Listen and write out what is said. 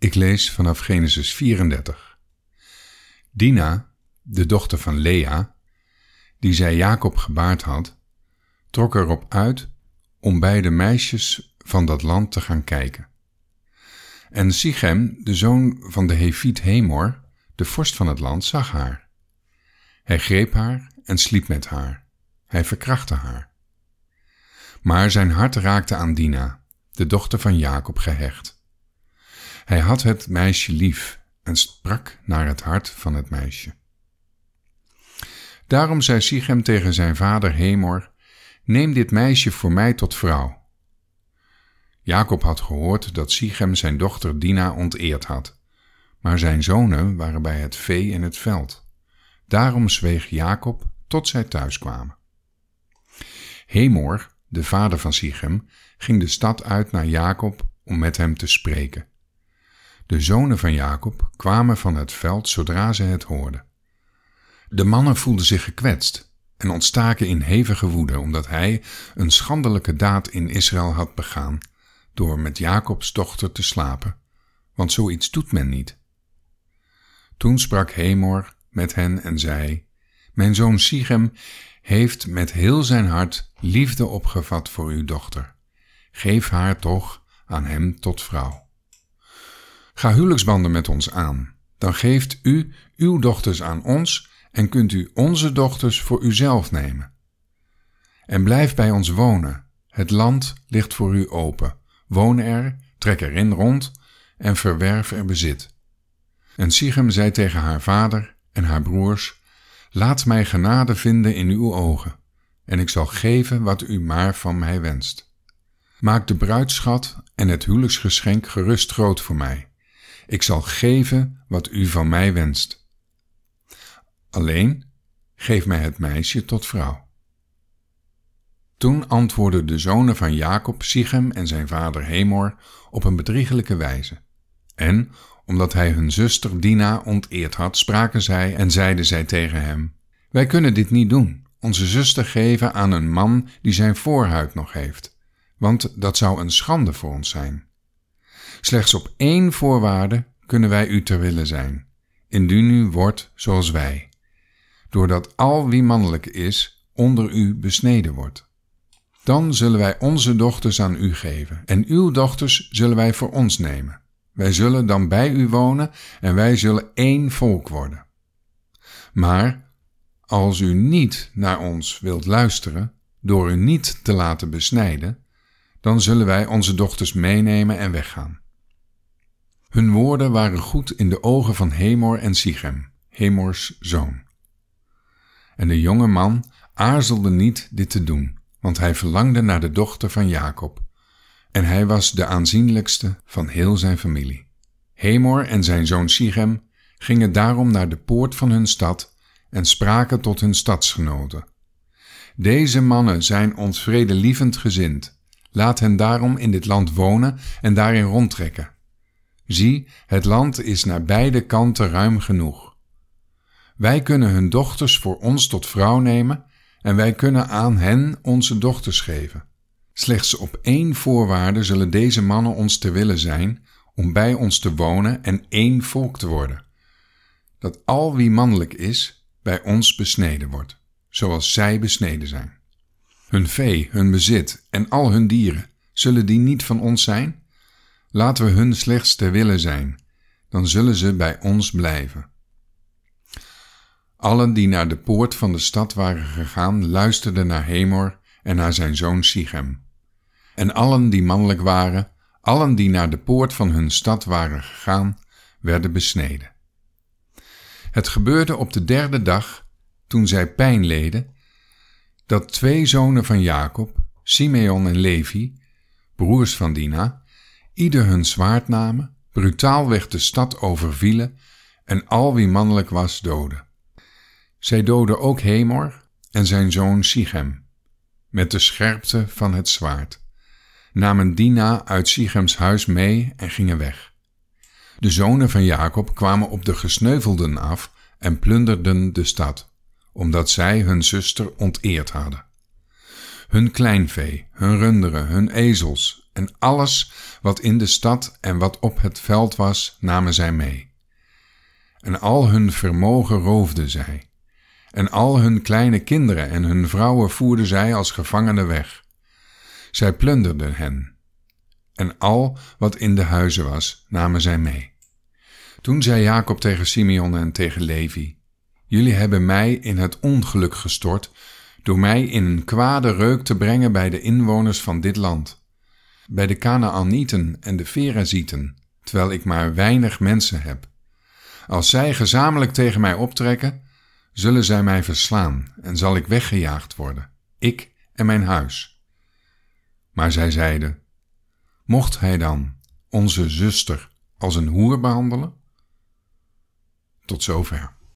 Ik lees vanaf Genesis 34. Dina, de dochter van Lea, die zij Jacob gebaard had, trok erop uit om bij de meisjes van dat land te gaan kijken. En Sichem, de zoon van de Hefiet Hemor, de vorst van het land, zag haar. Hij greep haar en sliep met haar. Hij verkrachtte haar. Maar zijn hart raakte aan Dina, de dochter van Jacob, gehecht. Hij had het meisje lief en sprak naar het hart van het meisje. Daarom zei Sichem tegen zijn vader Hemor: Neem dit meisje voor mij tot vrouw. Jacob had gehoord dat Sichem zijn dochter Dina onteerd had, maar zijn zonen waren bij het vee in het veld. Daarom zweeg Jacob tot zij thuis kwamen. Hemor, de vader van Sichem, ging de stad uit naar Jacob om met hem te spreken. De zonen van Jacob kwamen van het veld zodra ze het hoorden. De mannen voelden zich gekwetst en ontstaken in hevige woede omdat hij een schandelijke daad in Israël had begaan door met Jacobs dochter te slapen, want zoiets doet men niet. Toen sprak Hemor met hen en zei: Mijn zoon Sichem heeft met heel zijn hart liefde opgevat voor uw dochter. Geef haar toch aan hem tot vrouw. Ga huwelijksbanden met ons aan, dan geeft u uw dochters aan ons en kunt u onze dochters voor uzelf nemen. En blijf bij ons wonen, het land ligt voor u open. Woon er, trek erin rond en verwerf er bezit. En Sichem zei tegen haar vader en haar broers, Laat mij genade vinden in uw ogen, en ik zal geven wat u maar van mij wenst. Maak de bruidschat en het huwelijksgeschenk gerust groot voor mij. Ik zal geven wat u van mij wenst. Alleen geef mij het meisje tot vrouw. Toen antwoordden de zonen van Jacob, Sichem en zijn vader Hemor op een bedriegelijke wijze. En, omdat hij hun zuster Dina onteerd had, spraken zij en zeiden zij tegen hem: Wij kunnen dit niet doen, onze zuster geven aan een man die zijn voorhuid nog heeft, want dat zou een schande voor ons zijn. Slechts op één voorwaarde kunnen wij u ter wille zijn, indien u wordt zoals wij, doordat al wie mannelijk is onder u besneden wordt. Dan zullen wij onze dochters aan u geven, en uw dochters zullen wij voor ons nemen. Wij zullen dan bij u wonen, en wij zullen één volk worden. Maar als u niet naar ons wilt luisteren, door u niet te laten besnijden, dan zullen wij onze dochters meenemen en weggaan. Hun woorden waren goed in de ogen van Hemor en Sichem, Hemors zoon. En de jonge man aarzelde niet dit te doen, want hij verlangde naar de dochter van Jacob, en hij was de aanzienlijkste van heel zijn familie. Hemor en zijn zoon Sichem gingen daarom naar de poort van hun stad en spraken tot hun stadsgenoten. Deze mannen zijn ons vredelievend gezind. Laat hen daarom in dit land wonen en daarin rondtrekken. Zie, het land is naar beide kanten ruim genoeg. Wij kunnen hun dochters voor ons tot vrouw nemen en wij kunnen aan hen onze dochters geven. Slechts op één voorwaarde zullen deze mannen ons te willen zijn om bij ons te wonen en één volk te worden. Dat al wie mannelijk is, bij ons besneden wordt, zoals zij besneden zijn. Hun vee, hun bezit en al hun dieren, zullen die niet van ons zijn? Laten we hun slechts te willen zijn, dan zullen ze bij ons blijven. Allen die naar de poort van de stad waren gegaan, luisterden naar Hemor en naar zijn zoon Sichem. En allen die mannelijk waren, allen die naar de poort van hun stad waren gegaan, werden besneden. Het gebeurde op de derde dag, toen zij pijn leden, dat twee zonen van Jacob, Simeon en Levi, broers van Dina, ieder hun zwaard namen, brutaalweg de stad overvielen en al wie mannelijk was doden. Zij doodde ook Hemor en zijn zoon Sichem, met de scherpte van het zwaard, namen Dina uit Sichems huis mee en gingen weg. De zonen van Jacob kwamen op de gesneuvelden af en plunderden de stad, omdat zij hun zuster onteerd hadden. Hun kleinvee, hun runderen, hun ezels en alles wat in de stad en wat op het veld was, namen zij mee. En al hun vermogen roofden zij, en al hun kleine kinderen en hun vrouwen voerden zij als gevangenen weg. Zij plunderden hen, en al wat in de huizen was, namen zij mee. Toen zei Jacob tegen Simeon en tegen Levi: Jullie hebben mij in het ongeluk gestort door mij in een kwade reuk te brengen bij de inwoners van dit land, bij de Canaanieten en de Ferazieten, terwijl ik maar weinig mensen heb. Als zij gezamenlijk tegen mij optrekken, zullen zij mij verslaan en zal ik weggejaagd worden, ik en mijn huis. Maar zij zeiden: Mocht hij dan onze zuster als een hoer behandelen? Tot zover.